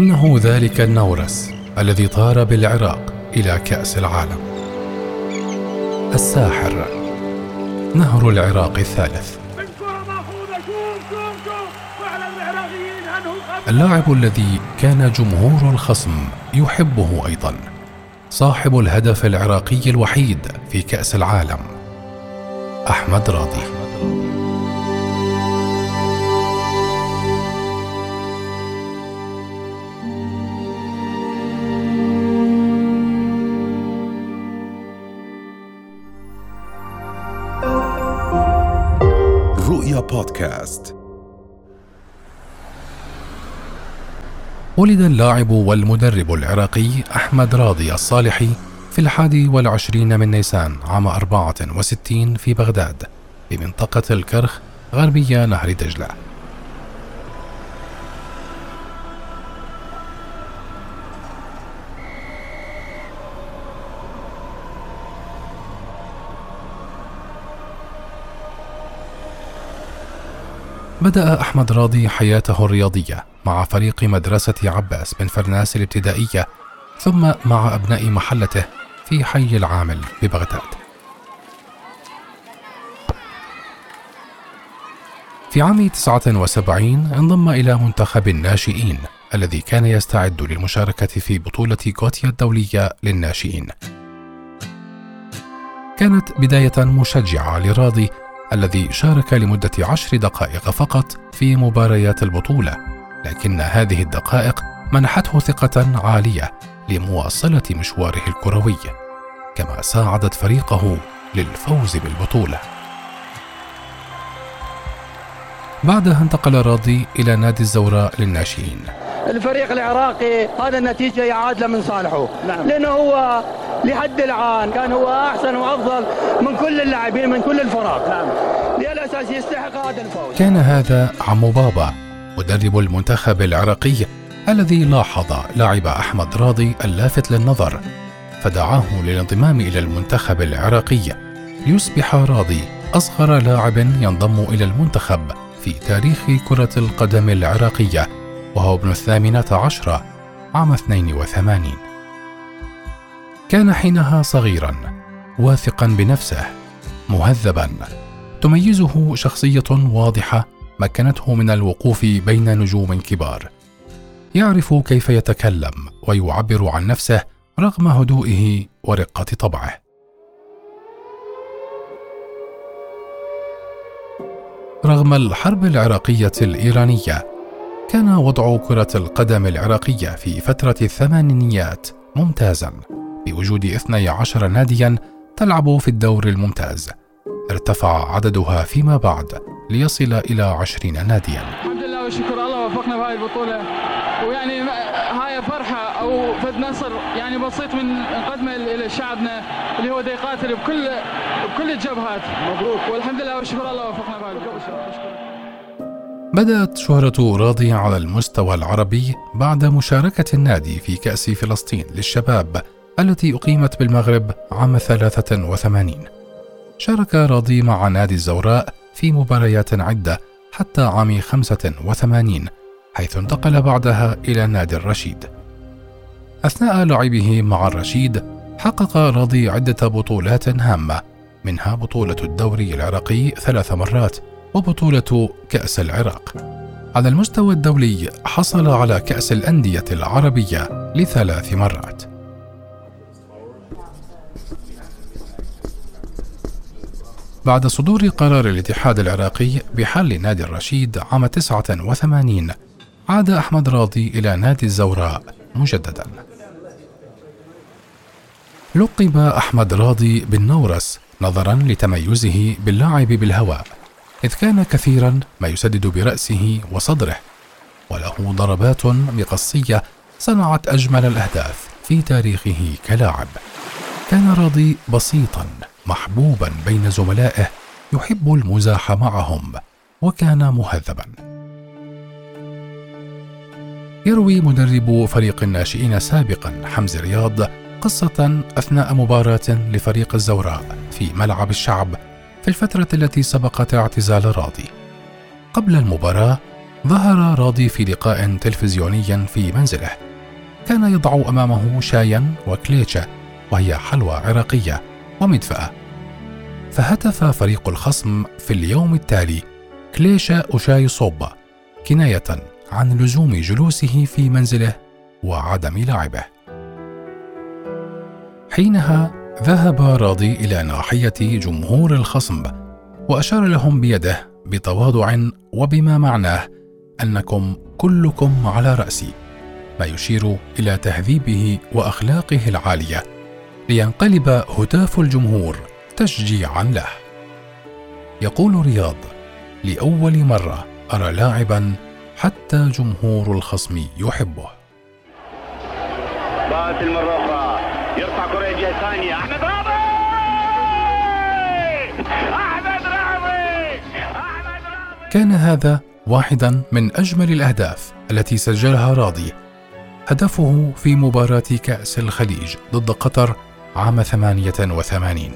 إنه ذلك النورس الذي طار بالعراق إلى كأس العالم. الساحر نهر العراق الثالث. اللاعب الذي كان جمهور الخصم يحبه أيضا صاحب الهدف العراقي الوحيد في كأس العالم أحمد راضي. بودكاست. ولد اللاعب والمدرب العراقي أحمد راضي الصالحي في الحادي والعشرين من نيسان عام 64 في بغداد في منطقة الكرخ غربية نهر دجلة. بدأ أحمد راضي حياته الرياضية مع فريق مدرسة عباس بن فرناس الابتدائية ثم مع أبناء محلته في حي العامل ببغداد. في عام 79 انضم إلى منتخب الناشئين الذي كان يستعد للمشاركة في بطولة غوتيا الدولية للناشئين. كانت بداية مشجعة لراضي الذي شارك لمدة عشر دقائق فقط في مباريات البطولة لكن هذه الدقائق منحته ثقة عالية لمواصلة مشواره الكروي كما ساعدت فريقه للفوز بالبطولة. بعدها انتقل راضي إلى نادي الزوراء للناشئين. الفريق العراقي هذا النتيجة يعاد له من صالحه. نعم. لأنه هو لحد الآن كان هو أحسن وأفضل من كل اللاعبين من كل الفرق. نعم. للأساس يستحق هذا الفوز. كان هذا عمو بابا مدرب المنتخب العراقي الذي لاحظ لاعب أحمد راضي اللافت للنظر فدعاه للانضمام إلى المنتخب العراقي. ليصبح راضي أصغر لاعب ينضم إلى المنتخب في تاريخ كرة القدم العراقية. وهو ابن الثامنة عشرة عام 82 كان حينها صغيرا واثقا بنفسه مهذبا. تميزه شخصية واضحة مكنته من الوقوف بين نجوم كبار. يعرف كيف يتكلم ويعبر عن نفسه رغم هدوئه ورقة طبعه. رغم الحرب العراقية الإيرانية كان وضع كرة القدم العراقية في فترة الثمانينيات ممتازا. بوجود 12 ناديا تلعب في الدور الممتاز. ارتفع عددها فيما بعد ليصل إلى 20 ناديا. الحمد لله والشكر. الله وفقنا في هذه البطولة. ويعني هاي فرحة أو فد نصر يعني بسيط من نقدمه إلى شعبنا اللي هو يقاتل بكل بكل الجبهات. مبروك. والحمد لله والشكر. الله وفقنا في هذه البطولة. بدأت شهرة راضي على المستوى العربي بعد مشاركة النادي في كأس فلسطين للشباب التي أقيمت بالمغرب عام 83 شارك راضي مع نادي الزوراء في مباريات عدة حتى عام 85 حيث انتقل بعدها إلى نادي الرشيد. أثناء لعبه مع الرشيد حقق راضي عدة بطولات هامة منها بطولة الدوري العراقي ثلاث مرات وبطولة كأس العراق. على المستوى الدولي حصل على كأس الأندية العربية لثلاث مرات. بعد صدور قرار الاتحاد العراقي بحل نادي الرشيد عام 89 عاد أحمد راضي إلى نادي الزوراء مجددا لقب أحمد راضي بالنورس نظرا لتميزه باللعب بالهواء إذ كان كثيرا ما يسدد برأسه وصدره وله ضربات مقصية صنعت أجمل الأهداف في تاريخه كلاعب. كان راضي بسيطا محبوبا بين زملائه يحب المزاح معهم وكان مهذبا. يروي مدرب فريق الناشئين سابقا حمزي رياض قصة أثناء مباراة لفريق الزوراء في ملعب الشعب في الفترة التي سبقت اعتزال راضي. قبل المباراة ظهر راضي في لقاء تلفزيوني في منزله. كان يضع أمامه شايا وكليتشا وهي حلوى عراقية ومدفأة. فهتف فريق الخصم في اليوم التالي كليشة وشاي صوبة كناية عن لزوم جلوسه في منزله وعدم لعبه. حينها ذهب راضي إلى ناحية جمهور الخصم وأشار لهم بيده بتواضع وبما معناه أنكم كلكم على رأسي ما يشير إلى تهذيبه وأخلاقه العالية لينقلب هتاف الجمهور تشجيعا له. يقول رياض لأول مرة أرى لاعبا حتى جمهور الخصم يحبه. بات المرة أخرى يرفع كرة جهة ثانية. أحمد راضي أحمد راضي أحمد راضي كان هذا واحدا من أجمل الأهداف التي سجلها راضي. هدفه في مباراة كأس الخليج ضد قطر عام 88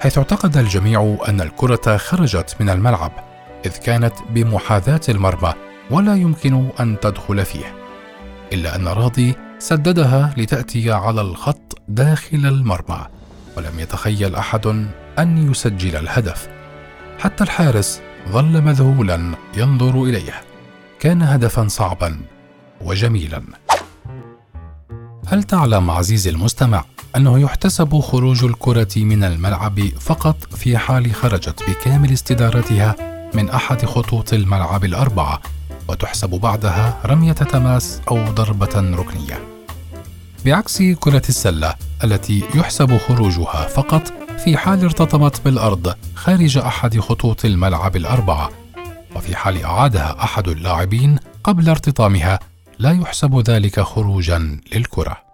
حيث اعتقد الجميع أن الكرة خرجت من الملعب إذ كانت بمحاذاة المرمى ولا يمكن أن تدخل فيه. إلا أن راضي سددها لتأتي على الخط داخل المرمى ولم يتخيل أحد أن يسجل الهدف. حتى الحارس ظل مذهولا ينظر إليه. كان هدفا صعبا وجميلا. هل تعلم عزيزي المستمع أنه يحتسب خروج الكرة من الملعب فقط في حال خرجت بكامل استدارتها من أحد خطوط الملعب الأربعة وتحسب بعدها رمية تماس أو ضربة ركنية. بعكس كرة السلة التي يحسب خروجها فقط في حال ارتطمت بالأرض خارج أحد خطوط الملعب الأربعة، وفي حال أعادها أحد اللاعبين قبل ارتطامها لا يحسب ذلك خروجا للكرة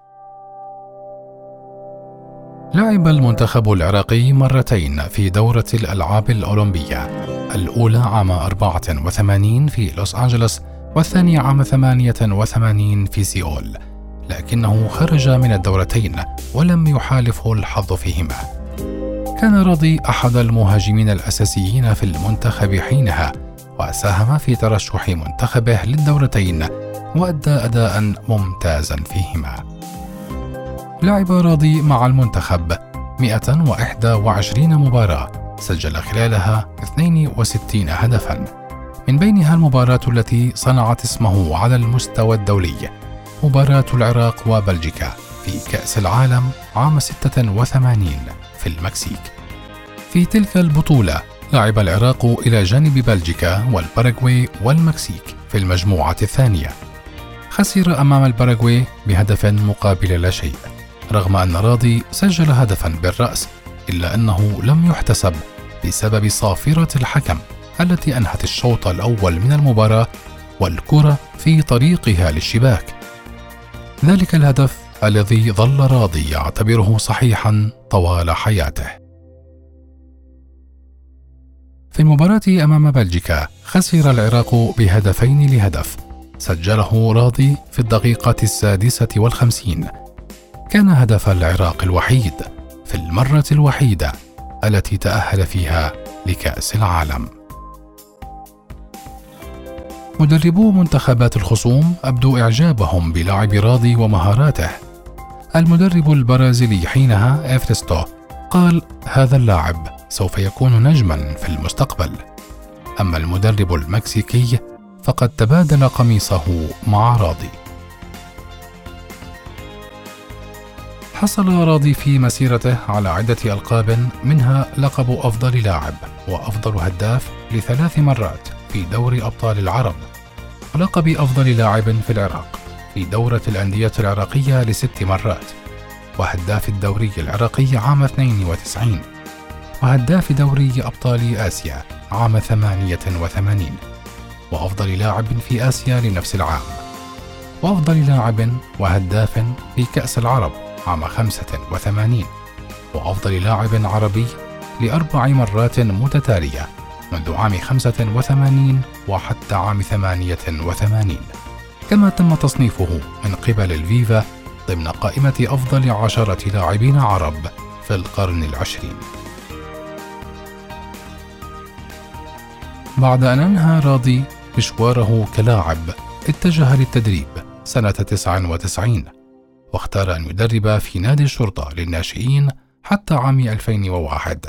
لعب المنتخب العراقي مرتين في دورة الألعاب الأولمبية. الأولى عام 84 في لوس أنجلوس والثانية عام 88 في سيول. لكنه خرج من الدورتين ولم يحالفه الحظ فيهما. كان راضي أحد المهاجمين الأساسيين في المنتخب حينها وساهم في ترشح منتخبه للدورتين وأدى أداء ممتازا فيهما. لعب راضي مع المنتخب. 121 مباراة. سجل خلالها 62 هدفا. من بينها المباراة التي صنعت اسمه على المستوى الدولي مباراة العراق وبلجيكا في كأس العالم عام 86 في المكسيك. في تلك البطولة لعب العراق إلى جانب بلجيكا والباراغواي والمكسيك في المجموعة الثانية. خسر أمام الباراغواي بهدف مقابل لا شيء. رغم أن راضي سجل هدفا بالرأس إلا أنه لم يحتسب بسبب صافرة الحكم التي أنهت الشوط الأول من المباراة والكرة في طريقها للشباك. ذلك الهدف الذي ظل راضي يعتبره صحيحا طوال حياته. في المباراة أمام بلجيكا خسر العراق بهدفين لهدف. سجله راضي في الدقيقة السادسة والخمسين. كان هدف العراق الوحيد في المرة الوحيدة التي تأهل فيها لكأس العالم. مدربو منتخبات الخصوم أبدوا إعجابهم بلاعب راضي ومهاراته. المدرب البرازيلي حينها إفرستو قال هذا اللاعب سوف يكون نجما في المستقبل. أما المدرب المكسيكي فقد تبادل قميصه مع راضي. حصل راضي في مسيرته على عدة ألقاب منها لقب أفضل لاعب وأفضل هداف لثلاث مرات في دوري أبطال العرب. ولقب أفضل لاعب في العراق في دورة الأندية العراقية لست مرات وهداف الدوري العراقي عام 92 وهداف دوري أبطال آسيا عام 88 وأفضل لاعب في آسيا لنفس العام وأفضل لاعب وهداف في كأس العرب عام 85 وأفضل لاعب عربي لأربع مرات متتالية منذ عام 85 وحتى عام 88 كما تم تصنيفه من قبل الفيفا ضمن قائمة أفضل عشرة لاعبين عرب في القرن العشرين. بعد أن أنهى راضي مشواره كلاعب اتجه للتدريب سنة 99 واختار أن يدرب في نادي الشرطة للناشئين حتى عام 2001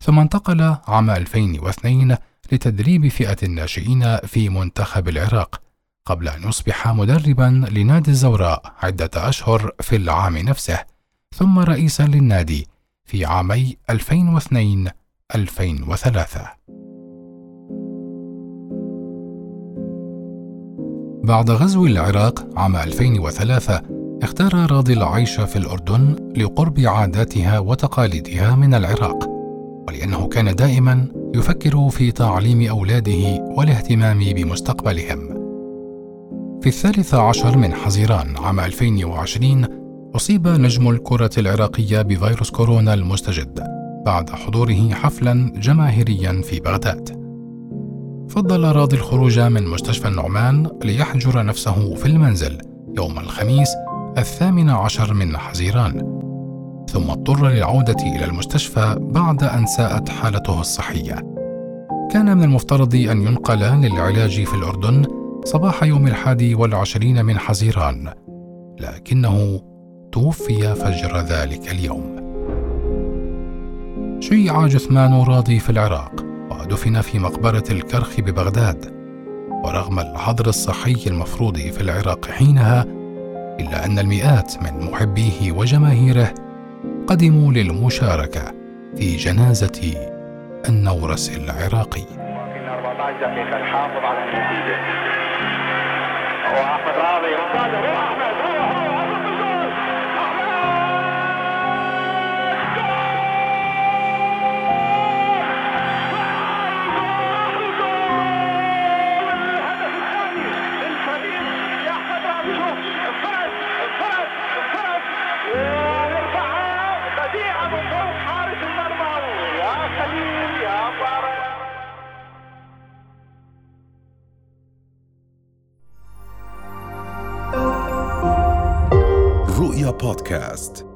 ثم انتقل عام 2002 لتدريب فئة الناشئين في منتخب العراق قبل أن يصبح مدربا لنادي الزوراء عدة أشهر في العام نفسه ثم رئيسا للنادي في عامي 2002 2003 بعد غزو العراق عام 2003 اختار راضي العيش في الأردن لقرب عاداتها وتقاليدها من العراق ولأنه كان دائما يفكر في تعليم أولاده والاهتمام بمستقبلهم. في الثالث عشر من حزيران عام 2020 أصيب نجم الكرة العراقية بفيروس كورونا المستجد بعد حضوره حفلا جماهيريا في بغداد. فضل راضي الخروج من مستشفى النعمان ليحجر نفسه في المنزل يوم الخميس الثامن عشر من حزيران. ثم اضطر للعودة إلى المستشفى بعد أن ساءت حالته الصحية. كان من المفترض أن ينقل للعلاج في الأردن صباح يوم الحادي والعشرين من حزيران لكنه توفي فجر ذلك اليوم. شيع جثمان راضي في العراق ودفن في مقبرة الكرخ ببغداد ورغم الحظر الصحي المفروض في العراق حينها إلا أن المئات من محبيه وجماهيره قدموا للمشاركة في جنازة النورس العراقي. 14 دقيقة الحافظ على النتيجة. وأحمد راضي رؤيا بودكاست